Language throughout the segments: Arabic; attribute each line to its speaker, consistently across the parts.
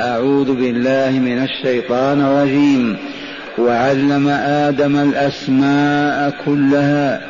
Speaker 1: أعوذ بالله من الشيطان الرجيم. وعلم آدم الأسماء كلها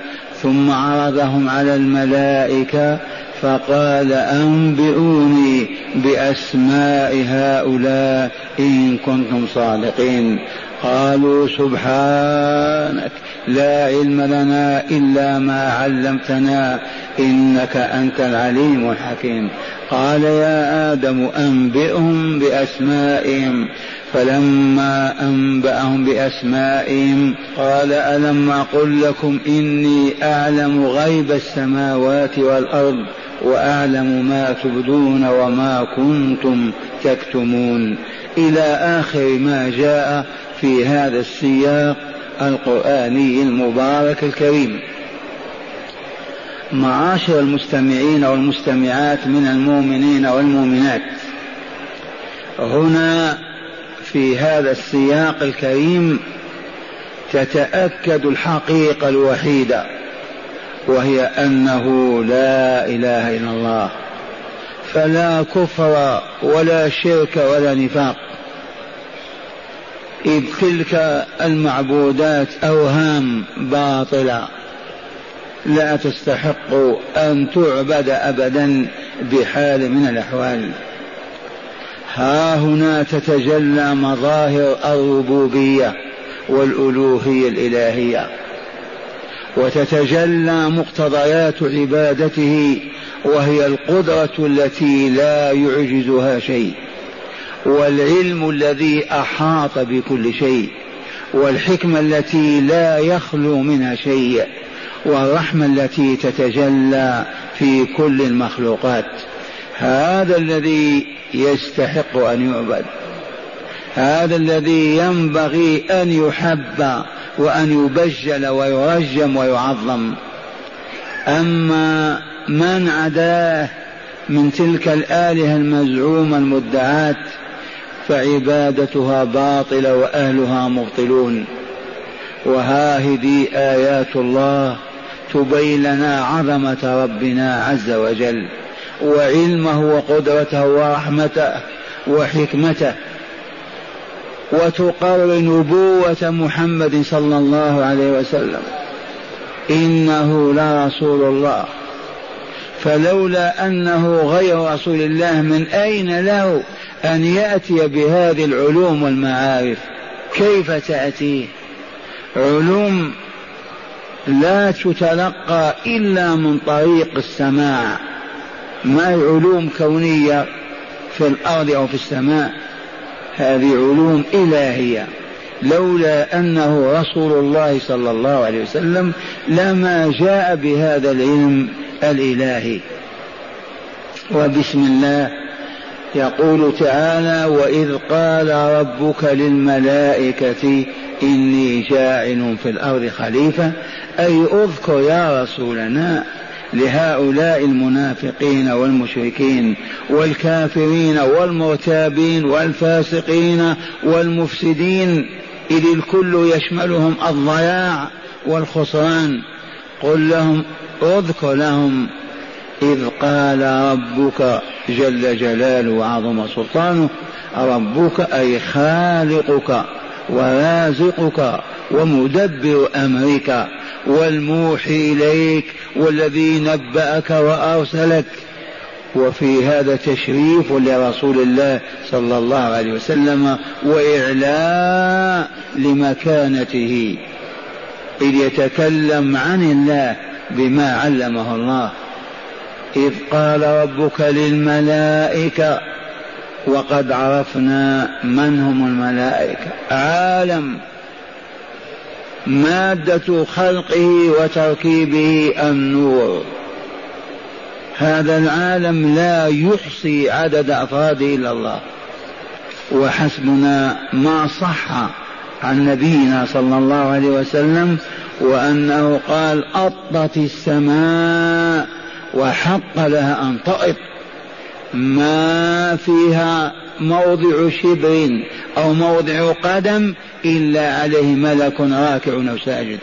Speaker 1: ثم عرضهم على الملائكة فقال أنبئوني بأسماء هؤلاء إن كنتم صادقين. قالوا سبحانك لا علم لنا إلا ما علمتنا إنك أنت العليم الحكيم. قال يا آدم أنبئهم بأسمائهم. فلما أنبأهم بأسمائهم قال ألم أقل لكم إني أعلم غيب السماوات والأرض وأعلم ما تبدون وما كنتم تكتمون. إلى آخر ما جاء في هذا السياق القرآني المبارك الكريم. معاشر المستمعين والمستمعات من المؤمنين والمؤمنات هنا في هذا السياق الكريم تتأكد الحقيقة الوحيدة وهي أنه لا إله إلا الله. فلا كفر ولا شرك ولا نفاق. إذ تلك المعبودات أوهام باطلة. لا تستحق أن تعبد أبدا بحال من الأحوال. ها هنا تتجلى مظاهر الربوبية والألوهية الإلهية. وتتجلى مقتضيات عبادته وهي القدرة التي لا يعجزها شيء. والعلم الذي أحاط بكل شيء والحكمة التي لا يخلو منها شيء والرحمة التي تتجلى في كل المخلوقات. هذا الذي يستحق أن يعبد. هذا الذي ينبغي أن يحب وأن يبجل ويرجم ويعظم. أما من عداه من تلك الآلهة المزعومة المدعاة فعبادتها باطلة وأهلها مبطلون. وها هذه آيات الله تبين لنا عظمة ربنا عز وجل وعلمه وقدرته ورحمته وحكمته. وتقرر نبوة محمد صلى الله عليه وسلم. إنه لرسول الله. فلولا أنه غير رسول الله من أين له أن يأتي بهذه العلوم والمعارف. كيف تأتيه علوم لا تتلقى إلا من طريق السماع. ما هي علوم كونية في الأرض أو في السماء؟ هذه علوم إلهية. لولا أنه رسول الله صلى الله عليه وسلم لما جاء بهذا العلم الإلهي. وبسم الله يقول تعالى وإذ قال ربك للملائكة إني جاعل في الأرض خليفة أي أذكر يا رسولنا لهؤلاء المنافقين والمشركين والكافرين والمرتابين والفاسقين والمفسدين إذ الكل يشملهم الضياع والخسران. قل لهم أذكر لهم إذ قال ربك جل جلاله وعظم سلطانه ربك أي خالقك ورازقك ومدبر أمرك والموحي إليك والذي نبأك وأرسلك. وفي هذا تشريف لرسول الله صلى الله عليه وسلم وإعلاء لمكانته إذ يتكلم عن الله بما علمه الله. إذ قال ربك للملائكة وقد عرفنا من هم الملائكة. عالم مادة خلقه وتركيبه النور. هذا العالم لا يحصي عدد أفراده إلا الله. وحسبنا ما صح عن نبينا صلى الله عليه وسلم وأنه قال أطت السماء وحق لها أن تأط ما فيها موضع شبر أو موضع قدم إلا عليه ملك راكع أو ساجد.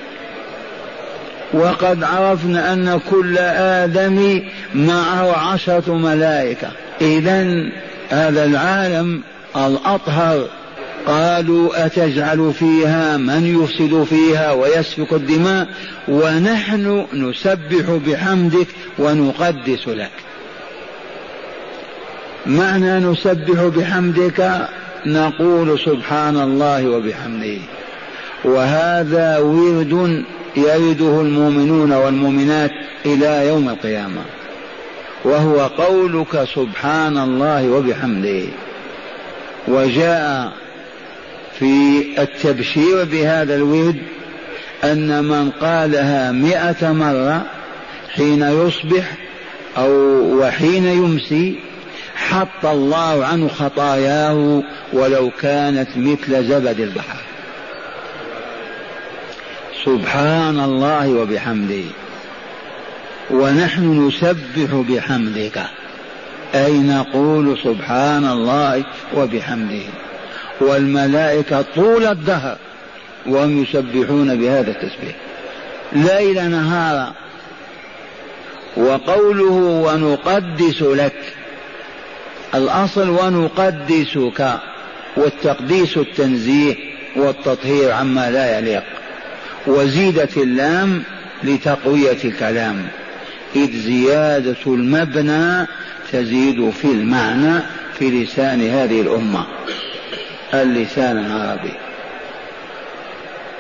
Speaker 1: وقد عرفنا أن كل آدم معه عشرة ملائكة. إذا هذا العالم الأطهر قالوا أتجعل فيها من يفسد فيها ويسفك الدماء ونحن نسبح بحمدك ونقدس لك. معنى نسبح بحمدك نقول سبحان الله وبحمده. وهذا ورد يرده المؤمنون والمؤمنات إلى يوم القيامة. وهو قولك سبحان الله وبحمده. وجاء في التبشير بهذا الورد أن من قالها مئة مرة حين يصبح أو وحين يمسي حط الله عنه خطاياه ولو كانت مثل زبد البحر. سبحان الله وبحمده. ونحن نسبح بحمدك. أي نقول سبحان الله وبحمده. والملائكة طول الدهر وهم يسبحون بهذا التسبيح. ليل نهارا وقوله ونقدس لك. الأصل ونقدسك والتقديس التنزيه والتطهير عما لا يليق. وزيدت اللام لتقوية الكلام. إذ زيادة المبنى تزيد في المعنى في لسان هذه الأمة. اللسان العربي.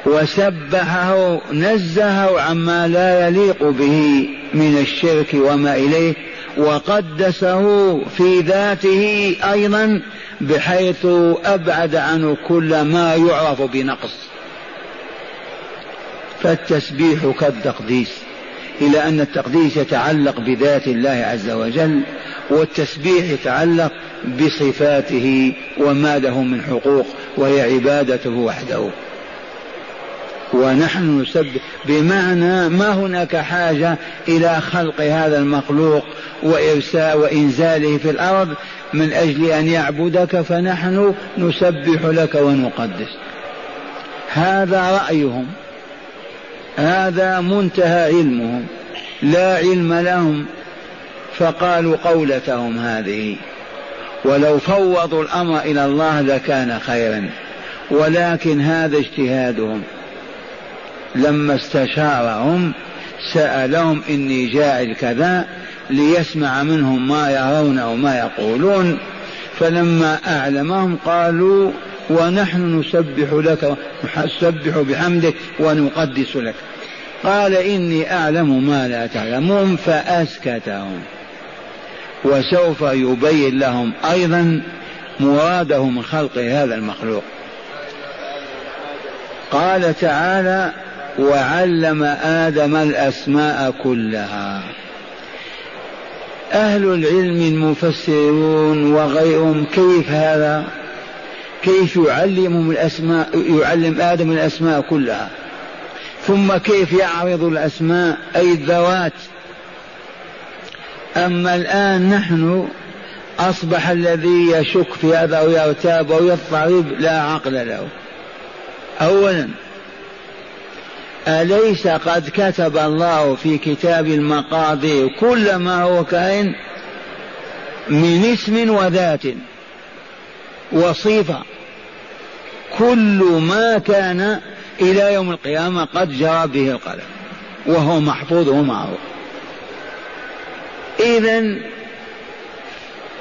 Speaker 1: وسبحه نزهه عما لا يليق به من الشرك وما إليه وقدسه في ذاته أيضا بحيث أبعد عنه كل ما يعرف بنقص. فالتسبيح كالتقديس إلى أن التقديس يتعلق بذات الله عز وجل والتسبيح يتعلق بصفاته وما له من حقوق وهي عبادته وحده. ونحن نسبح بمعنى ما هناك حاجة إلى خلق هذا المخلوق وإرساء وإنزاله في الأرض من أجل أن يعبدك فنحن نسبح لك ونقدس. هذا رأيهم. هذا منتهى علمهم. لا علم لهم. فقالوا قولتهم هذه. ولو فوضوا الأمر إلى الله لكان خيرا. ولكن هذا اجتهادهم. لما استشارهم سألهم إني جاعل كذا ليسمع منهم ما يرون أو ما يقولون. فلما أعلمهم قالوا ونحن نسبح لك نسبح بحمدك ونقدس لك. قال إني أعلم ما لا تعلمون فأسكتهم. وسوف يبين لهم أيضا مراده من خلق هذا المخلوق. قال تعالى وعلم آدم الأسماء كلها. أهل العلم المفسرون وغيرهم كيف هذا؟ كيف يعلمهم الأسماء يعلم آدم الأسماء كلها؟ ثم كيف يعرض الأسماء أي الذوات أما الآن نحن أصبح الذي يشك في هذا أو يرتاب أو يضطرب لا عقل له. أولا أليس قد كتب الله في كتاب المقادير كل ما هو كائن من اسم وذات وصفة؟ كل ما كان إلى يوم القيامة قد جرى به القلم وهو محفوظ ومعروف إذا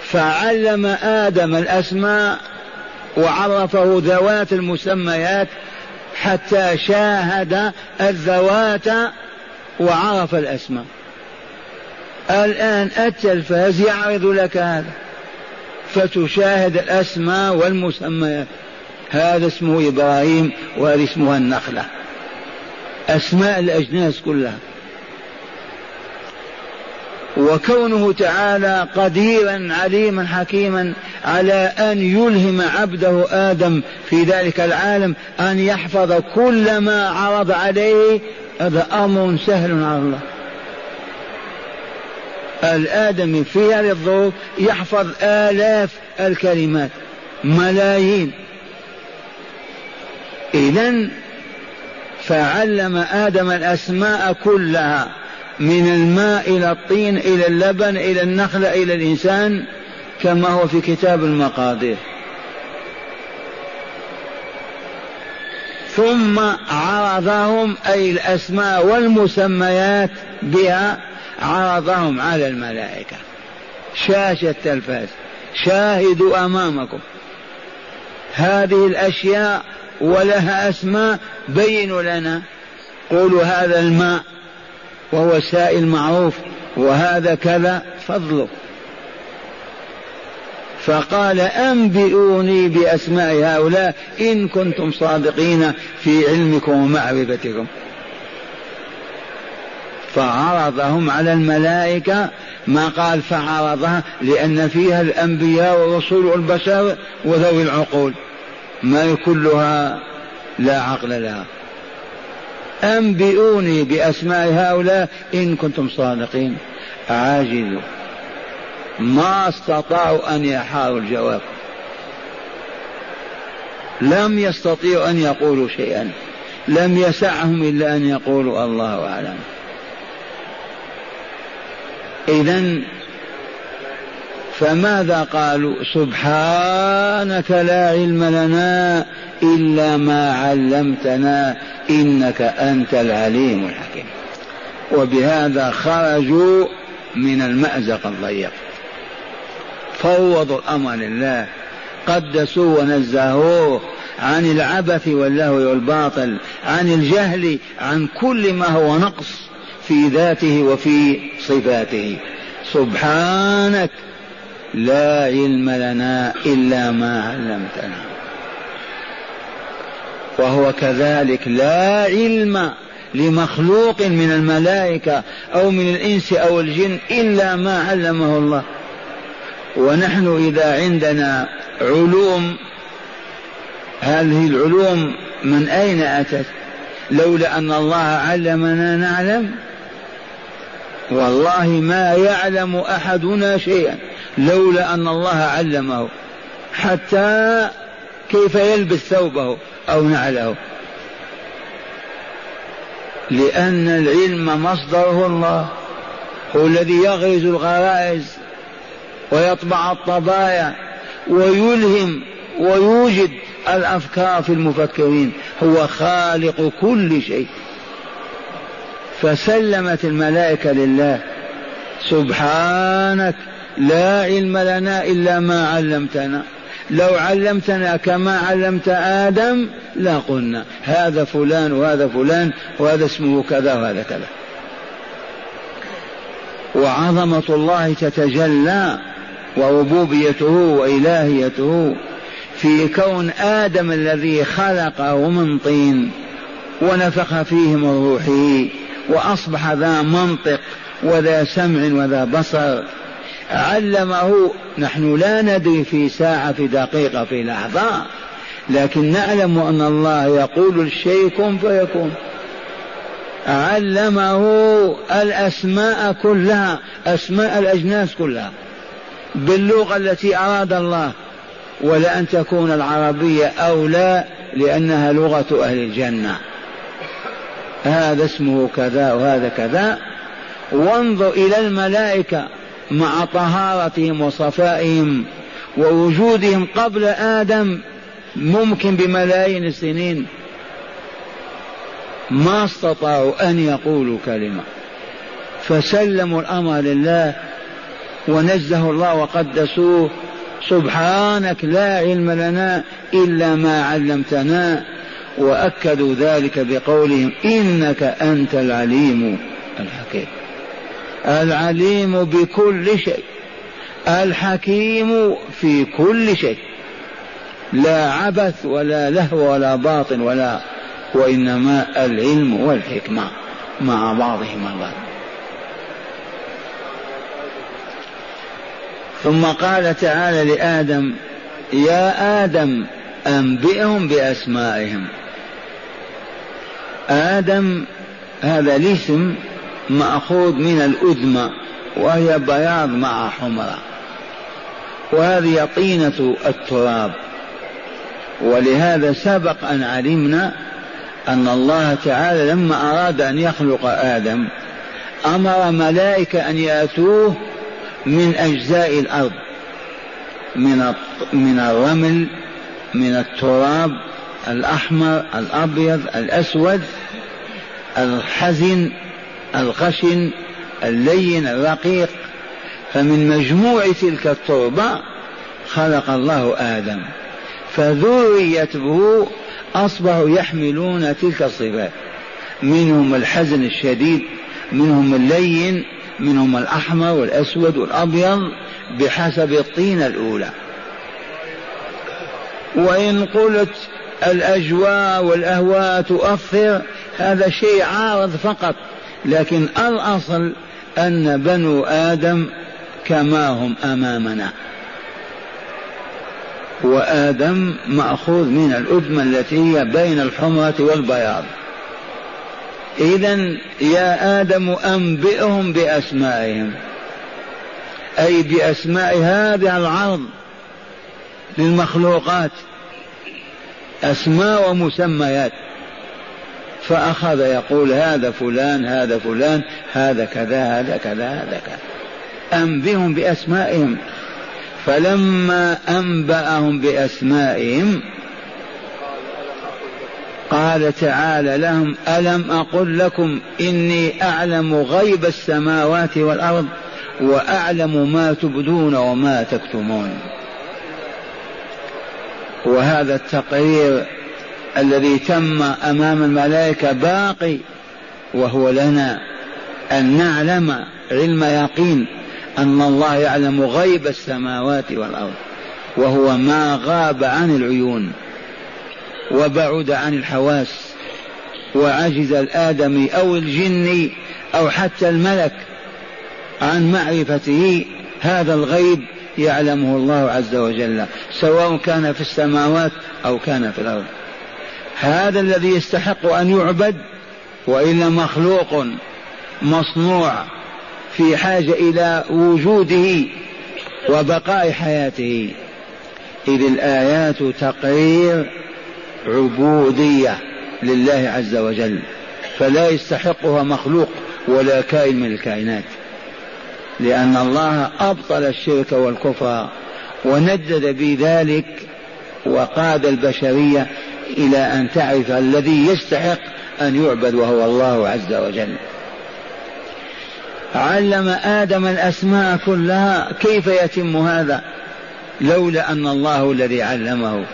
Speaker 1: فعلم آدم الأسماء وعرفه ذوات المسميات حتى شاهد الذوات وعرف الأسماء. الآن التلفاز يعرض لك هذا. فتشاهد الأسماء والمسميات. هذا اسمه إبراهيم وهذه اسمها النخلة. أسماء الأجناس كلها. وكونه تعالى قديرا عليما حكيما على أن يلهم عبده آدم في ذلك العالم أن يحفظ كل ما عرض عليه هذا أمر سهل على الله. الآدمي في هذه الظروف يحفظ آلاف الكلمات ملايين. إذا فعلم آدم الأسماء كلها. من الماء إلى الطين إلى اللبن إلى النخلة إلى الإنسان كما هو في كتاب المقادير. ثم عرضهم أي الأسماء والمسميات بها عرضهم على الملائكة. شاشة التلفاز شاهدوا أمامكم. هذه الأشياء ولها أسماء بينوا لنا. قولوا هذا الماء وهو سائل معروف وهذا كذا فضله. فقال أنبئوني بأسماء هؤلاء إن كنتم صادقين في علمكم ومعرفتكم. فعرضهم على الملائكة ما قال فعرضها لأن فيها الأنبياء والرسول والبشر وذوي العقول. ما كلها لا عقل لها. أنبئوني بأسماء هؤلاء إن كنتم صادقين. عاجزوا ما استطاعوا أن يحاروا الجواب. لم يستطيعوا أن يقولوا شيئا. لم يسعهم إلا أن يقولوا الله أعلم. إذا فماذا قالوا؟ سبحانك لا علم لنا إلا ما علمتنا إنك أنت العليم الحكيم. وبهذا خرجوا من المأزق الضيق. فوضوا الأمر لله قدسوا ونزهوه عن العبث واللهو والباطل عن الجهل عن كل ما هو نقص في ذاته وفي صفاته. سبحانك لا علم لنا إلا ما علمتنا. وهو كذلك لا علم لمخلوق من الملائكة أو من الإنس أو الجن إلا ما علمه الله. ونحن إذا عندنا علوم هذه العلوم من أين أتت؟ لولا أن الله علمنا نعلم. والله ما يعلم أحدنا شيئا. لولا أن الله علمه حتى كيف يلبس ثوبه أو نعله. لأن العلم مصدره الله هو الذي يغرز الغرائز ويطبع الطبايا ويلهم ويوجد الأفكار في المفكرين هو خالق كل شيء. فسلمت الملائكة لله سبحانك لا علم لنا إلا ما علمتنا. لو علمتنا كما علمت آدم لقلنا هذا فلان وهذا فلان وهذا اسمه كذا وهذا كذا. وعظمة الله تتجلى وربوبيته وإلهيته في كون آدم الذي خلقه من طين ونفخ فيه من روحه وأصبح ذا منطق وذا سمع وذا بصر. علمه نحن لا ندري في ساعة في دقيقة في لحظة. لكن نعلم أن الله يقول الشيء كن فيكون. علمه الأسماء كلها أسماء الأجناس كلها. باللغة التي أراد الله. ولا أن تكون العربية أولى لأنها لغة أهل الجنة. هذا اسمه كذا وهذا كذا. وانظر إلى الملائكة. مع طهارتهم وصفائهم ووجودهم قبل آدم ممكن بملايين السنين. ما استطاعوا أن يقولوا كلمة. فسلموا الأمر لله ونزه الله وقدسوه. سبحانك لا علم لنا إلا ما علمتنا. وأكدوا ذلك بقولهم إنك أنت العليم الحكيم. العليم بكل شيء الحكيم في كل شيء لا عبث ولا لهو ولا باطل ولا وإنما العلم والحكمة مع بعضهما البعض ثم قال تعالى لآدم يا آدم أنبئهم بأسمائهم. آدم هذا الاسم مأخوذ من الأدمة وهي بياض مع حمرة. وهذه طينة التراب. ولهذا سبق أن علمنا أن الله تعالى لما أراد أن يخلق آدم أمر ملائكة أن يأتوه من أجزاء الأرض من من الرمل من التراب الأحمر الأبيض الأسود الحزن الخشن اللين الرقيق. فمن مجموع تلك التربة خلق الله آدم. فذريته أصبحوا يحملون تلك الصفات. منهم الحزن الشديد منهم اللين منهم الأحمر والأسود والأبيض بحسب الطينة الأولى. وإن قلت الأجواء والأهواء تؤثر هذا شيء عارض فقط. لكن الأصل أن بنو آدم كما هم أمامنا. وآدم مأخوذ من الأدمة التي هي بين الحمرة والبياض. إذا يا آدم أنبئهم بأسمائهم. أي بأسماء هذا العرض للمخلوقات. أسماء ومسميات. فأخذ يقول هذا فلان هذا فلان هذا كذا هذا كذا هذا كذا. أنبئهم بأسمائهم. فلما أنبأهم بأسمائهم قال تعالى لهم ألم أقل لكم إني أعلم غيب السماوات والأرض وأعلم ما تبدون وما تكتمون. وهذا التقرير الذي تم أمام الملائكة باقي وهو لنا أن نعلم علم يقين أن الله يعلم غيب السماوات والأرض وهو ما غاب عن العيون وبعد عن الحواس وعجز الادمي أو الجن أو حتى الملك عن معرفته هذا الغيب يعلمه الله عز وجل سواء كان في السماوات أو كان في الأرض. هذا الذي يستحق أن يعبد وإلا مخلوق مصنوع في حاجة إلى وجوده وبقاء حياته. إذ الآيات تقرير عبودية لله عز وجل فلا يستحقها مخلوق ولا كائن من الكائنات. لأن الله أبطل الشرك والكفر وندد بذلك وقاد البشرية إلى أن تعرف الذي يستحق أن يعبد وهو الله عز وجل. علم آدم الأسماء كلها كيف يتم هذا؟ لولا أن الله الذي علمه.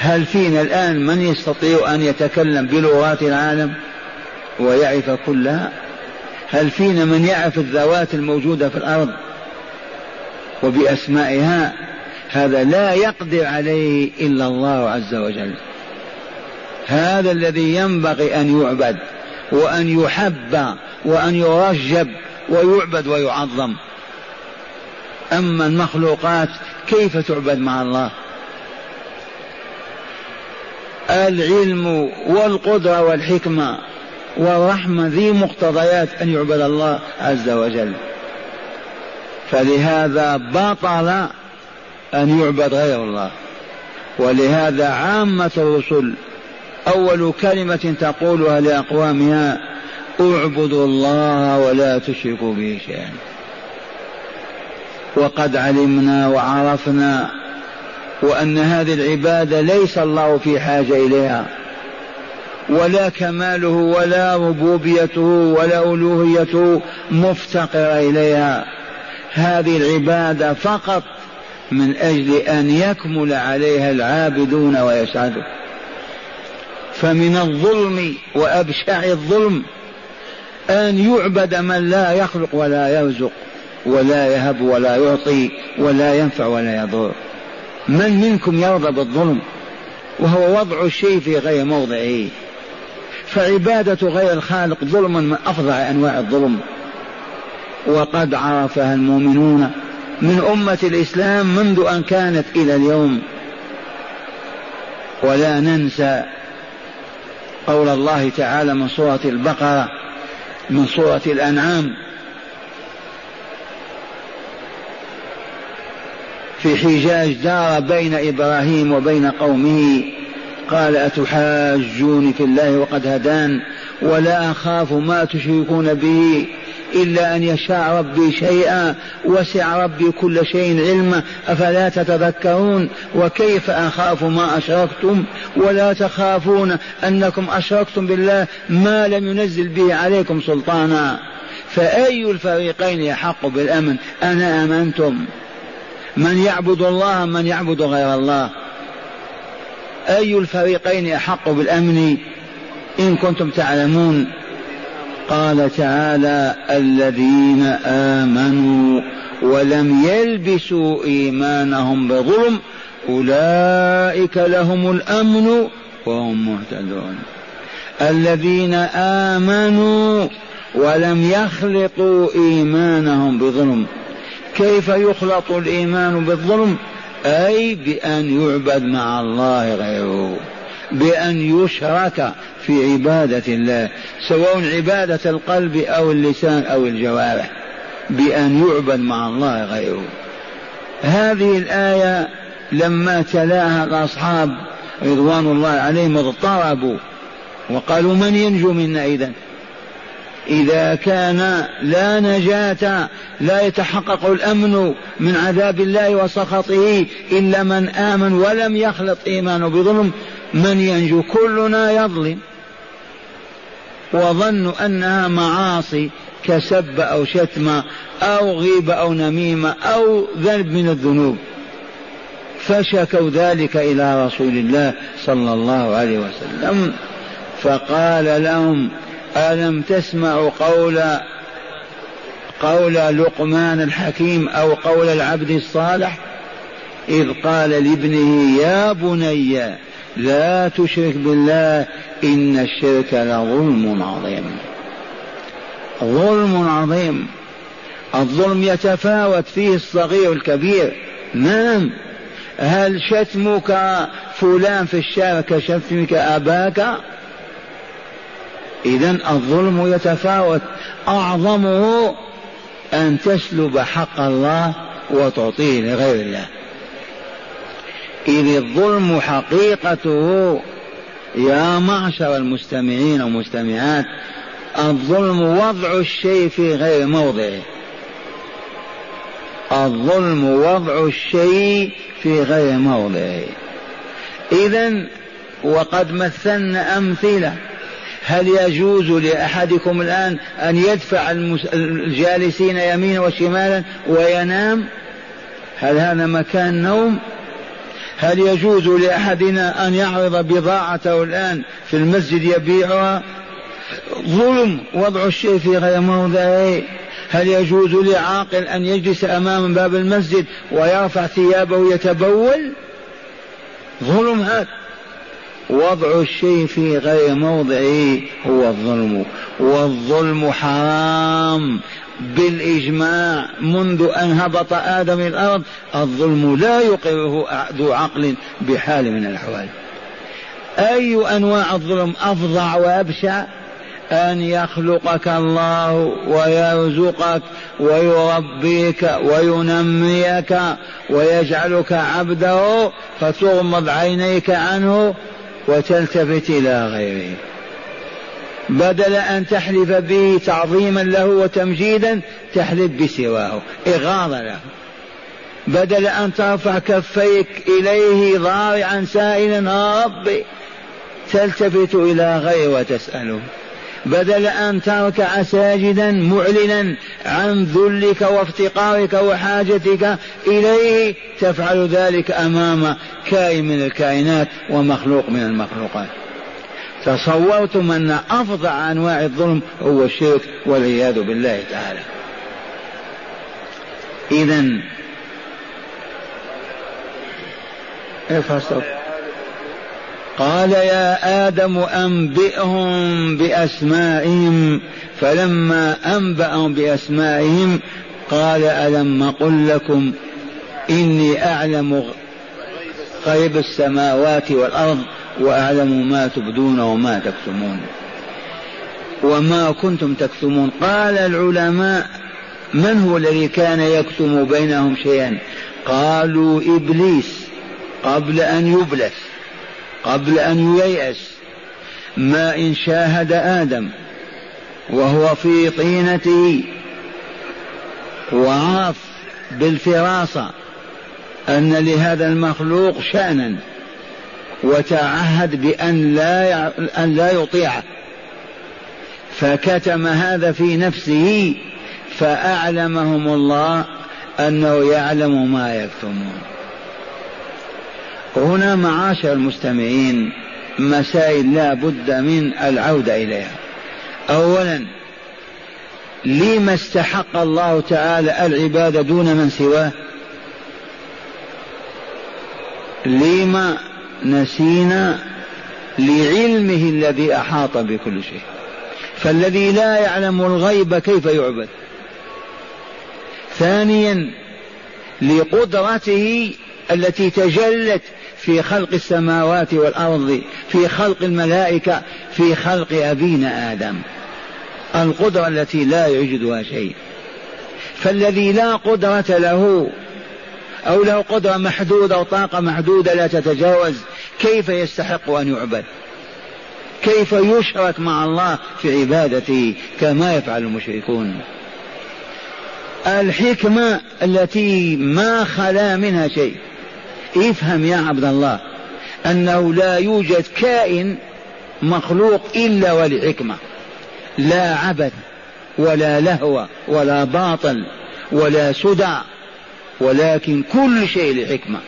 Speaker 1: هل فينا الآن من يستطيع أن يتكلم بلغات العالم ويعرف كلها؟ هل فينا من يعرف الذوات الموجودة في الأرض وبأسمائها؟ هذا لا يقدر عليه إلا الله عز وجل. هذا الذي ينبغي أن يعبد وأن يحب وأن يرجب ويعبد ويعظم. أما المخلوقات كيف تعبد مع الله؟ العلم والقدرة والحكمة والرحمة ذي مقتضيات أن يعبد الله عز وجل. فلهذا بطل أن يعبد غير الله. ولهذا عامة الرسل أول كلمة تقولها لأقوامها اعبدوا الله ولا تشركوا به شيئا. وقد علمنا وعرفنا وأن هذه العبادة ليس الله في حاجة إليها. ولا كماله ولا ربوبيته ولا ألوهيته مفتقرة إليها. هذه العبادة فقط من أجل أن يكمل عليها العابدون ويسعدوا. فمن الظلم وأبشع الظلم أن يعبد من لا يخلق ولا يرزق ولا يهب ولا يعطي ولا ينفع ولا يضر. من منكم يرضى بالظلم وهو وضع الشيء في غير موضعه. فعبادة غير الخالق ظلم من أفظع أنواع الظلم. وقد عرفها المؤمنون من أمة الإسلام منذ أن كانت إلى اليوم. ولا ننسى قول الله تعالى من سورة البقرة من سورة الأنعام. في حجاج دار بين إبراهيم وبين قومه قال أتحاجوني في الله وقد هدان ولا أخاف ما تشركون به. إلا أن يشاء ربي شيئا وسع ربي كل شيء علما أفلا تتذكرون؟ وكيف أخاف ما أشركتم؟ ولا تخافون أنكم أشركتم بالله ما لم ينزل به عليكم سلطانا؟ فأي الفريقين يحق بالأمن؟ أنا آمنتم. من يعبد الله من يعبد غير الله. أي الفريقين أحق بالأمن؟ إن كنتم تعلمون. قال تعالى الذين آمنوا ولم يلبسوا إيمانهم بظلم أولئك لهم الأمن وهم مهتدون. الذين آمنوا ولم يخلطوا إيمانهم بظلم. كيف يخلط الإيمان بالظلم؟ أي بأن يعبد مع الله غيره. بأن يشرك في عبادة الله سواء عبادة القلب أو اللسان أو الجوارح بأن يعبد مع الله غيره. هذه الآية لما تلاها الأصحاب رضوان الله عليهم اضطربوا وقالوا من ينجو منا إذا؟ إذا كان لا نجاة لا يتحقق الأمن من عذاب الله وسخطه إلا من آمن ولم يخلط إيمانه بظلم من ينجو كلنا يظلم. وظنوا أنها معاصي كسب أو شتم أو غيبة أو نميمة أو ذنب من الذنوب. فشكوا ذلك إلى رسول الله صلى الله عليه وسلم. فقال لهم ألم تسمعوا قول قول لقمان الحكيم أو قول العبد الصالح؟ إذ قال لابنه يا بني لا تشرك بالله إن الشرك لظلم عظيم. ظلم عظيم. الظلم يتفاوت فيه الصغير والكبير. نعم. هل شتمك فلان في الشارع كشتمك أباك؟ إذا الظلم يتفاوت. أعظمه أن تسلب حق الله وتعطيه لغير الله. إذ الظلم حقيقته. يا معشر المستمعين والمستمعات الظلم وضع الشيء في غير موضعه. الظلم وضع الشيء في غير موضعه. إذا وقد مثلنا أمثلة. هل يجوز لأحدكم الآن أن يدفع الجالسين يمينا وشمالا وينام؟ هل هذا مكان نوم؟ هل يجوز لأحدنا أن يعرض بضاعته الآن في المسجد يبيعها؟ ظلم وضع الشيء في غير موضعه. هل يجوز لعاقل أن يجلس أمام باب المسجد ويرفع ثيابه يتبول ظلم هذا. وضع الشيء في غير موضعه هو الظلم. والظلم حرام. بالإجماع منذ أن هبط آدم الأرض الظلم لا يقره ذو عقل بحال من الأحوال. أي أنواع الظلم أفظع وأبشع؟ أن يخلقك الله ويرزقك ويربيك وينميك ويجعلك عبده فتغمض عينيك عنه وتلتفت إلى غيره. بدل أن تحلف به تعظيما له وتمجيدا تحلف بسواه. إغاظة له. بدل أن ترفع كفيك إليه ضارعا سائلا ربي! تلتفت إلى غيره وتسأله بدل أن تركع ساجدا معلنا عن ذلك وافتقارك وحاجتك إليه تفعل ذلك أمام كائن من الكائنات ومخلوق من المخلوقات. تصورتم أن أفظع أنواع الظلم هو الشرك والعياذ بالله تعالى. إذا قال يا آدم أنبئهم بأسمائهم فلما أنبأهم بأسمائهم قال ألم قل لكم إني أعلم غيب السماوات والأرض؟ وأعلم ما تبدون وما تكتمون وما كنتم تكتمون. قال العلماء من هو الذي كان يكتم بينهم شيئا؟ قالوا إبليس قبل أن يبلس قبل أن ييأس. ما إن شاهد آدم وهو في طينته وعرف بالفراسة أن لهذا المخلوق شأنا. وتعهد بأن لا أن لا يطيعه فكتم هذا في نفسه فأعلمهم الله أنه يعلم ما يكتمون. هنا معاشر المستمعين مسائل لا بد من العودة إليها. أولا لما استحق الله تعالى العبادة دون من سواه؟ لما نسينا لعلمه الذي أحاط بكل شيء. فالذي لا يعلم الغيب كيف يعبد. ثانيا لقدرته التي تجلت في خلق السماوات والأرض في خلق الملائكة في خلق أبينا آدم. القدرة التي لا يوجدها شيء. فالذي لا قدرة له أو له قدرة محدودة أو طاقة محدودة لا تتجاوز كيف يستحق أن يعبد؟ كيف يشرك مع الله في عبادته كما يفعل المشركون؟ الحكمة التي ما خلا منها شيء. افهم يا عبد الله أنه لا يوجد كائن مخلوق إلا ولحكمة. لا عبث ولا لهو ولا باطل ولا سدى ولكن كل شيء لحكمة.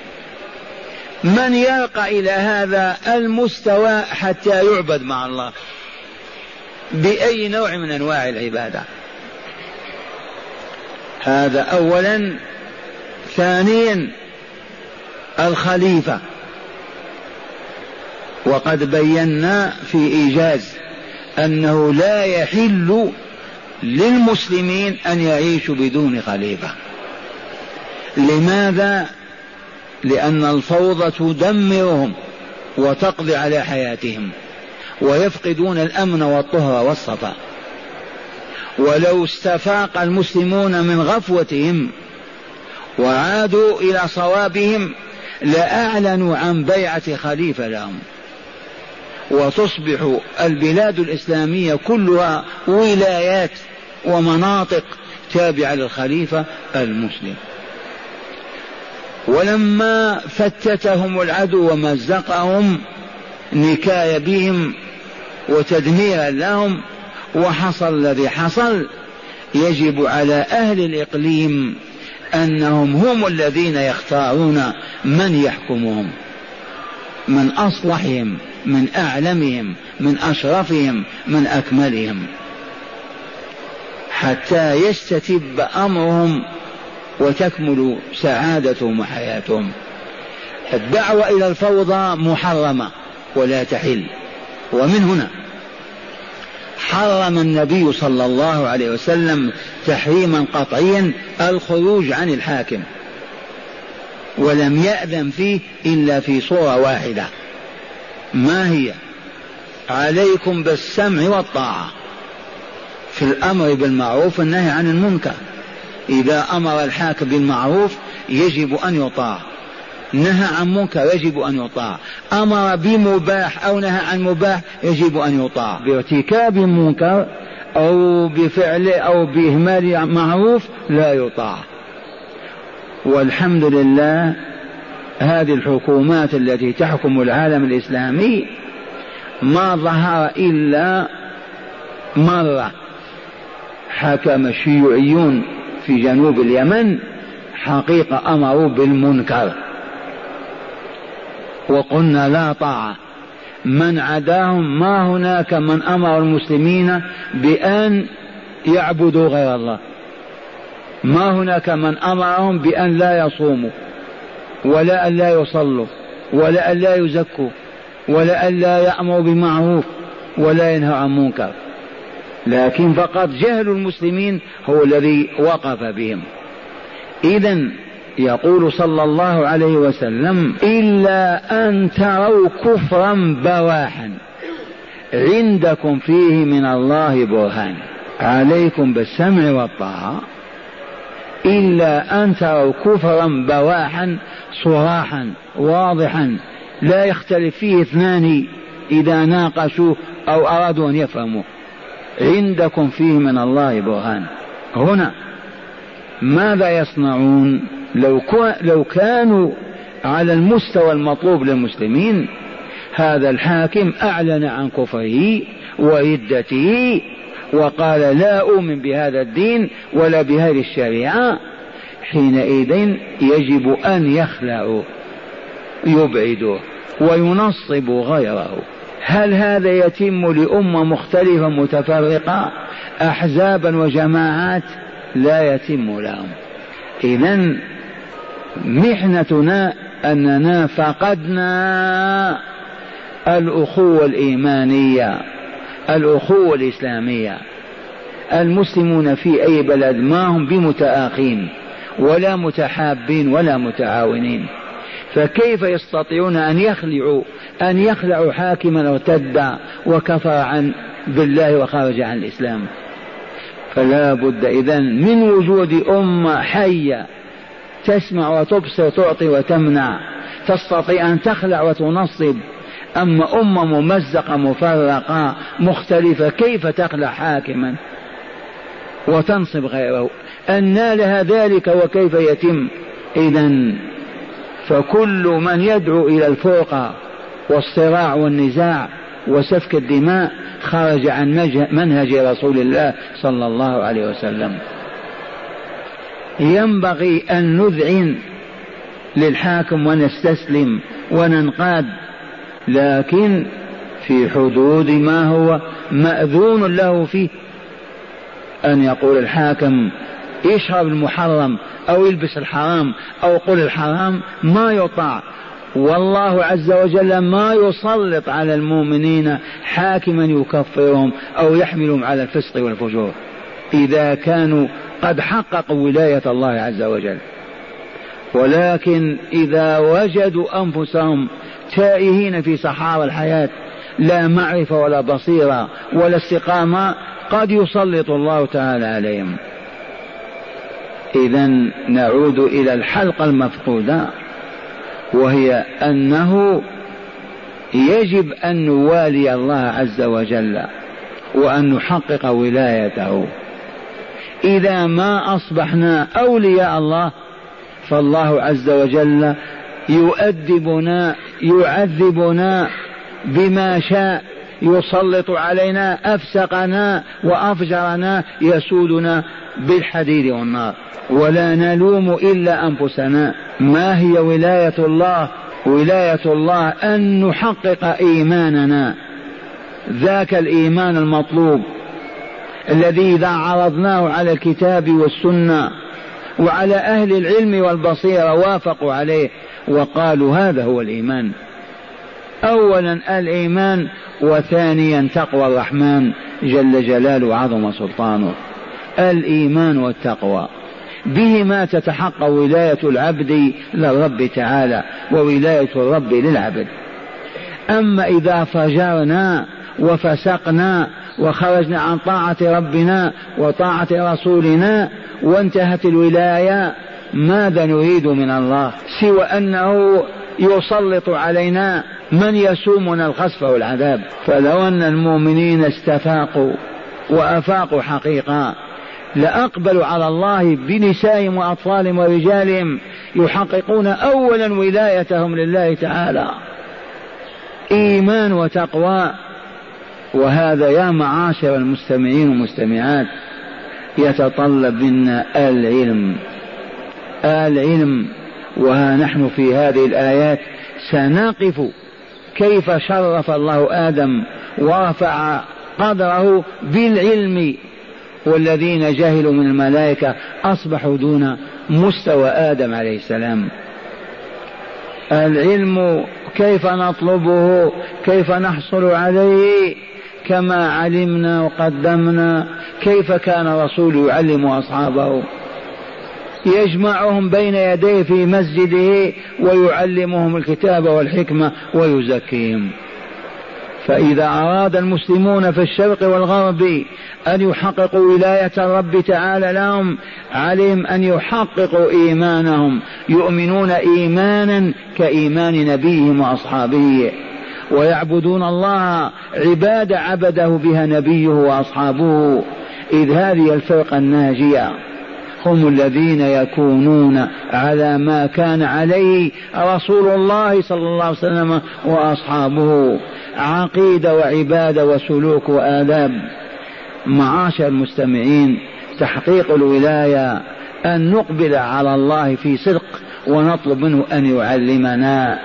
Speaker 1: من يرقى إلى هذا المستوى حتى يعبد مع الله؟ بأي نوع من أنواع العبادة؟ هذا أولا. ثانيا الخليفة. وقد بينا في إيجاز أنه لا يحل للمسلمين أن يعيشوا بدون خليفة. لماذا؟ لأن الفوضى تدمرهم وتقضي على حياتهم ويفقدون الأمن والطهر والصفاء ولو استفاق المسلمون من غفوتهم وعادوا إلى صوابهم لأعلنوا عن بيعة خليفة لهم. وتصبح البلاد الإسلامية كلها ولايات ومناطق تابعة للخليفة المسلم. ولما فتتهم العدو ومزقهم نكاية بهم وتدميرا لهم وحصل الذي حصل يجب على أهل الإقليم أنهم هم الذين يختارون من يحكمهم من أصلحهم من أعلمهم من أشرفهم من أكملهم. حتى يستتب أمرهم وتكمل سعادتهم وحياتهم. الدعوة إلى الفوضى محرمة ولا تحل. ومن هنا حرم النبي صلى الله عليه وسلم تحريما قطعيا الخروج عن الحاكم. ولم يأذن فيه إلا في صورة واحدة. ما هي؟ عليكم بالسمع والطاعة. في الأمر بالمعروف والنهي عن المنكر. إذا أمر الحاكم بالمعروف يجب أن يطاع. نهى عن منكر يجب أن يطاع. أمر بمباح أو نهى عن مباح يجب أن يطاع. بارتكاب منكر أو بفعل أو بإهمال معروف لا يطاع. والحمد لله هذه الحكومات التي تحكم العالم الإسلامي ما ظهر إلا مرة حكم الشيوعيون في جنوب اليمن حقيقة أمروا بالمنكر. وقلنا لا طاعة. من عداهم ما هناك من أمر المسلمين بأن يعبدوا غير الله. ما هناك من أمرهم بأن لا يصوموا ولا أن لا يصلوا ولا أن لا يزكوا ولا أن لا يأمروا بمعروف ولا ينهوا عن منكر لكن فقط جهل المسلمين هو الذي وقف بهم. اذا يقول صلى الله عليه وسلم إلا أن تروا كفرا بواحا عندكم فيه من الله برهان. عليكم بالسمع والطاعة. إلا أن تروا كفرا بواحا صراحا واضحا لا يختلف فيه اثنان إذا ناقشوا أو أرادوا أن يفهموا عندكم فيه من الله برهان. هنا ماذا يصنعون؟ لو, لو كانوا على المستوى المطلوب للمسلمين هذا الحاكم أعلن عن كفره وردته وقال لا أؤمن بهذا الدين ولا بهذه الشريعة حينئذ يجب أن يخلعوا يبعدوا وينصبوا غيره. هل هذا يتم لأمة مختلفة متفرقة؟ أحزابا وجماعات لا يتم لهم. إذا محنتنا أننا فقدنا الأخوة الإيمانية الأخوة الإسلامية. المسلمون في أي بلد ما هم بمتآخين ولا متحابين ولا متعاونين. فكيف يستطيعون أن يخلعوا أن يخلعوا حاكما ارتد وكفر عن بالله وخرج عن الإسلام؟ فلا بد إذا من وجود أمة حية تسمع وتبصر تعطي وتمنع تستطيع أن تخلع وتنصب. أما أمة ممزقة مفرقة مختلفة كيف تخلع حاكما وتنصب غيره؟ أن لها ذلك وكيف يتم؟ إذا فكل من يدعو إلى الفرقة والصراع والنزاع وسفك الدماء خرج عن منهج رسول الله صلى الله عليه وسلم. ينبغي أن نذعن للحاكم ونستسلم وننقاد لكن في حدود ما هو مأذون له فيه. أن يقول الحاكم يشرب المحرم أو يلبس الحرام أو قل الحرام ما يطاع. والله عز وجل ما يسلط على المؤمنين حاكما يكفرهم أو يحملهم على الفسق والفجور. إذا كانوا قد حققوا ولاية الله عز وجل. ولكن إذا وجدوا أنفسهم تائهين في صحارى الحياة لا معرفة ولا بصيرة ولا استقامة قد يسلط الله تعالى عليهم. إذا نعود إلى الحلقة المفقودة وهي أنه يجب أن نوالي الله عز وجل وأن نحقق ولايته. إذا ما أصبحنا أولياء الله فالله عز وجل يؤدبنا يعذبنا بما شاء يسلط علينا أفسقنا وأفجرنا يسودنا بالحديد والنار. ولا نلوم إلا أنفسنا. ما هي ولاية الله؟ ولاية الله أن نحقق إيماننا. ذاك الإيمان المطلوب. الذي إذا عرضناه على الكتاب والسنة وعلى أهل العلم والبصيرة وافقوا عليه وقالوا هذا هو الإيمان. أولا الإيمان وثانيا تقوى الرحمن. جل جلاله وعظم سلطانه. الإيمان والتقوى. بهما تتحقق ولاية العبد للرب تعالى وولاية الرب للعبد. أما إذا فجرنا وفسقنا وخرجنا عن طاعة ربنا وطاعة رسولنا وانتهت الولاية ماذا نريد من الله؟ سوى أنه يسلط علينا من يسومنا الخسف والعذاب. فلو أن المؤمنين استفاقوا وأفاقوا حقيقة لأقبلوا على الله بنسائهم وأطفالهم ورجالهم يحققون أولا ولايتهم لله تعالى. إيمان وتقوى. وهذا يا معاشر المستمعين والمستمعات يتطلب منا العلم. العلم. وها نحن في هذه الآيات سنقف كيف شرف الله آدم ورفع قدره بالعلم. والذين جهلوا من الملائكة أصبحوا دون مستوى آدم عليه السلام. العلم كيف نطلبه كيف نحصل عليه كما علمنا وقدمنا كيف كان الرسول يعلم أصحابه. يجمعهم بين يديه في مسجده ويعلمهم الكتاب والحكمة ويزكيهم. فإذا أراد المسلمون في الشرق والغرب أن يحققوا ولاية الرب تعالى لهم عليهم أن يحققوا إيمانهم. يؤمنون إيمانا كإيمان نبيهم وأصحابه. ويعبدون الله عبادة عبده بها نبيه وأصحابه. إذ هذه الفرقة الناجية. هم الذين يكونون على ما كان عليه رسول الله صلى الله عليه وسلم وأصحابه. عقيدة وعبادة وسلوك وآداب. معاشر المستمعين تحقيق الولاية أن نقبل على الله في صدق ونطلب منه أن يعلمنا.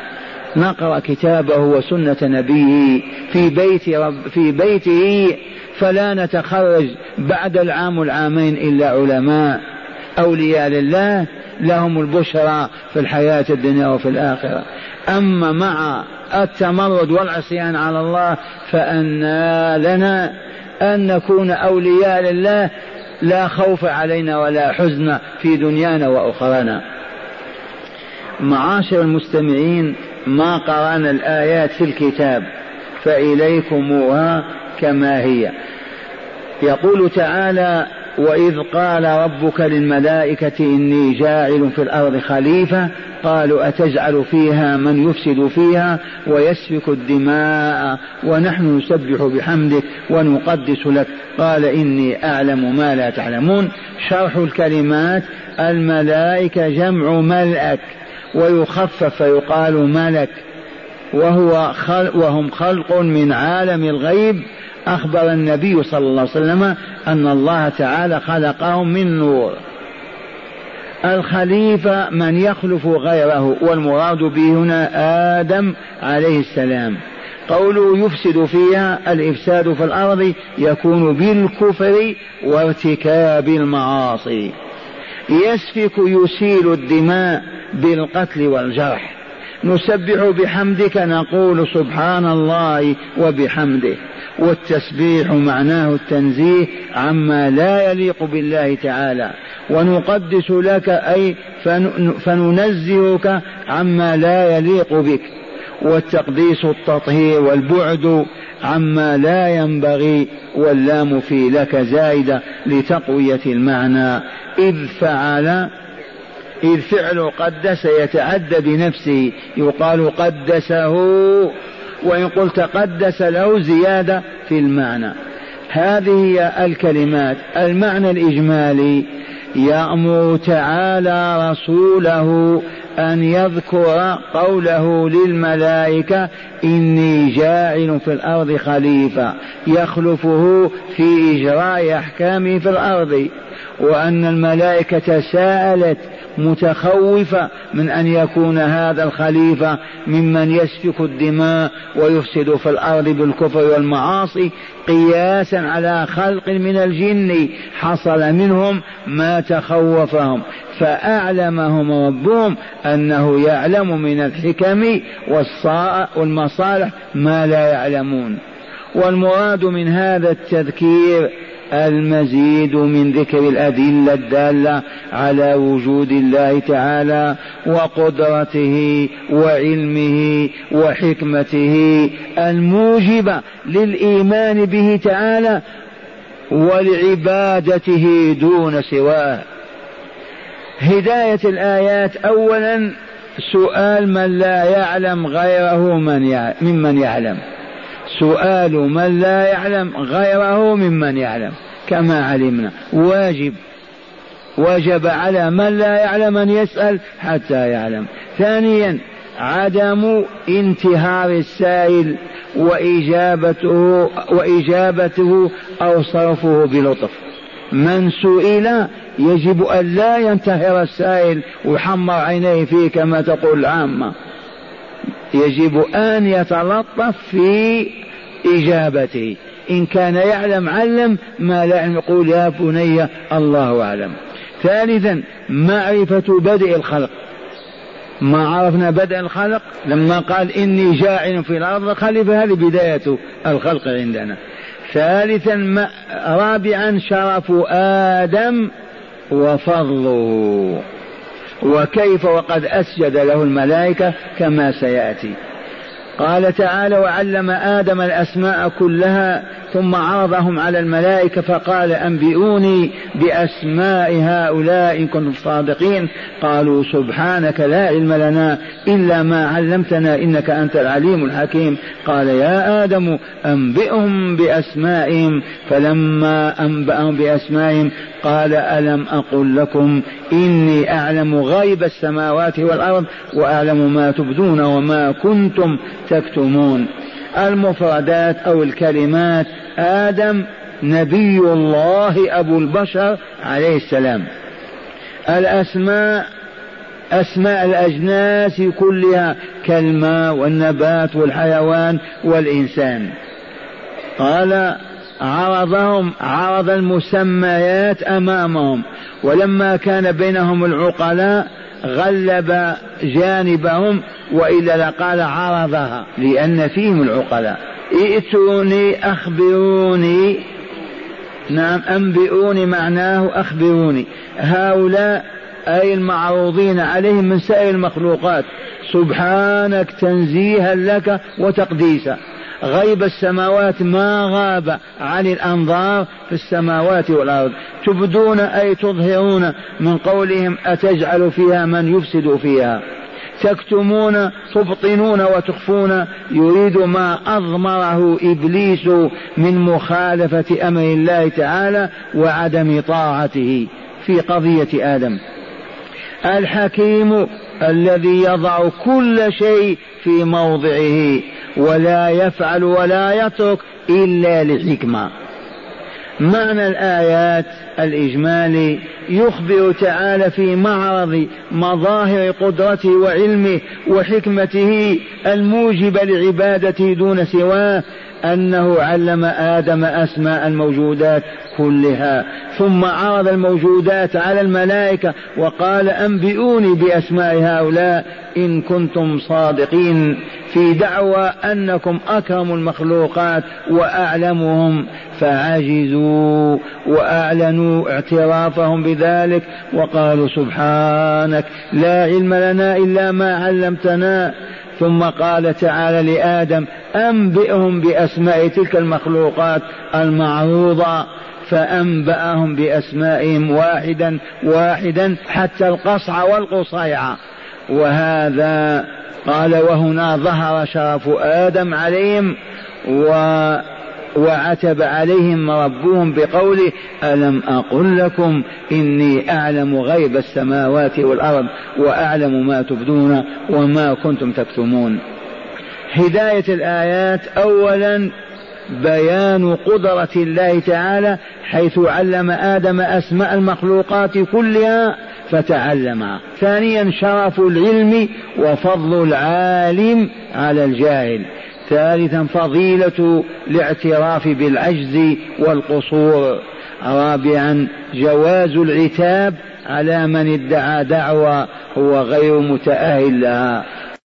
Speaker 1: نقرأ كتابه وسنة نبيه في بيت رب في بيته فلا نتخرج بعد العام والعامين إلا علماء. أولياء لله لهم البشرى في الحياة الدنيا وفي الآخرة. أما مع التمرد والعصيان على الله فأنا لنا أن نكون أولياء لله لا خوف علينا ولا حزن في دنيانا وأخرانا. معاشر المستمعين ما قرأنا الآيات في الكتاب فإليكموها كما هي. يقول تعالى وإذ قال ربك للملائكة إني جاعل في الأرض خليفة قالوا أتجعل فيها من يفسد فيها ويسفك الدماء ونحن نسبح بحمدك ونقدس لك. قال إني أعلم ما لا تعلمون. شرح الكلمات الملائكة جمع ملأك ويخفف فيقال ملك وهو خلق وهم خلق من عالم الغيب أخبر النبي صلى الله عليه وسلم أن الله تعالى خلقهم من نور. الخليفة من يخلف غيره والمراد به هنا آدم عليه السلام. قوله يفسد فيها الإفساد في الأرض يكون بالكفر وارتكاب المعاصي. يسفك يسيل الدماء بالقتل والجرح. نسبح بحمدك نقول سبحان الله وبحمده. والتسبيح معناه التنزيه عما لا يليق بالله تعالى. ونقدس لك أي فننزهك عما لا يليق بك. والتقديس التطهير والبعد عما لا ينبغي واللام في لك زائده لتقوية المعنى. إذ فعل إذ فعل قدس يتعدى بنفسه. يقال قدسه وإن قلت قدس له زيادة في المعنى. هذه هي الكلمات. المعنى الإجمالي يأمر تعالى رسوله أن يذكر قوله للملائكة إني جاعل في الأرض خليفة يخلفه في إجراء أحكامه في الأرض. وأن الملائكة سألت متخوفة من أن يكون هذا الخليفة ممن يسفك الدماء ويفسد في الأرض بالكفر والمعاصي قياسا على خلق من الجن. حصل منهم ما تخوفهم فأعلمهم ربهم أنه يعلم من الحكم والمصالح ما لا يعلمون. والمراد من هذا التذكير المزيد من ذكر الأدلة الدالة على وجود الله تعالى وقدرته وعلمه وحكمته الموجبة للإيمان به تعالى ولعبادته دون سواه. هداية الآيات. أولا سؤال من لا يعلم غيره من ممن يعلم. سؤال من لا يعلم غيره ممن يعلم كما علمنا. واجب. وجب على من لا يعلم أن يسأل حتى يعلم. ثانيا عدم انتهار السائل وإجابته وإجابته أو صرفه بلطف. من سئل يجب أن لا ينتهر السائل ويحمر عينيه فيه كما تقول العامة. يجب أن يتلطف في إجابته إن كان يعلم علم. ما لا يعلم يقول يا بني الله أعلم. ثالثا معرفة بدء الخلق. ما عرفنا بدء الخلق لما قال إني جاعل في الأرض خليفة هذه بداية الخلق عندنا. ثالثا رابعا شرف آدم وفضله. وكيف وقد أسجد له الملائكة؟ كما سيأتي. قال تعالى وعلم آدم الأسماء كلها ثم عرضهم على الملائكة فقال أنبئوني بأسماء هؤلاء إن كنتم صادقين. قالوا سبحانك لا علم لنا إلا ما علمتنا إنك أنت العليم الحكيم. قال يا آدم أنبئهم بأسمائهم. فلما أنبأهم بأسمائهم قال ألم أقل لكم إني أعلم غيب السماوات والأرض وأعلم ما تبدون وما كنتم تكتمون المفردات أو الكلمات آدم نبي الله أبو البشر عليه السلام. الأسماء أسماء الأجناس كلها كالماء والنبات والحيوان والإنسان. قال عرضهم عرض المسميات أمامهم. ولما كان بينهم العقلاء غلب جانبهم وإلا لقال عرضها لأن فيهم العقلاء. ائتوني أخبروني. نعم أنبئوني معناه أخبروني. هؤلاء أي المعروضين عليهم من سائر المخلوقات. سبحانك تنزيها لك وتقديسا غيب السماوات ما غاب عن الأنظار في السماوات والأرض. تبدون أي تظهرون من قولهم أتجعل فيها من يفسد فيها. تكتمون تبطنون وتخفون. يريد ما أضمره إبليس من مخالفة أمر الله تعالى وعدم طاعته في قضية آدم. الحكيم الذي يضع كل شيء في موضعه. ولا يفعل ولا يترك إلا لحكمة. معنى الآيات الإجمالي يخبر تعالى في معرض مظاهر قدرته وعلمه وحكمته الموجبة لعبادته دون سواه أنه علم آدم أسماء الموجودات كلها ثم عرض الموجودات على الملائكة وقال أنبئوني بأسماء هؤلاء إن كنتم صادقين في دعوى أنكم أكرم المخلوقات وأعلمهم فعجزوا وأعلنوا اعترافهم بذلك وقالوا سبحانك لا علم لنا إلا ما علمتنا. ثم قال تعالى لآدم أنبئهم بأسماء تلك المخلوقات المعروضة فأنبأهم بأسمائهم واحدا واحدا حتى القصع والقصيعة وهذا قال وهنا ظهر شرف آدم عليهم و وعتب عليهم ربهم بقوله ألم أقل لكم إني أعلم غيب السماوات والأرض وأعلم ما تبدون وما كنتم تكتمون. هداية الآيات أولا بيان قدرة الله تعالى حيث علم آدم أسماء المخلوقات كلها فتعلمها ثانيا شرف العلم وفضل العالم على الجاهل. ثالثا فضيلة الاعتراف بالعجز والقصور. رابعا جواز العتاب على من ادعى دعوى هو غير متأهل لها.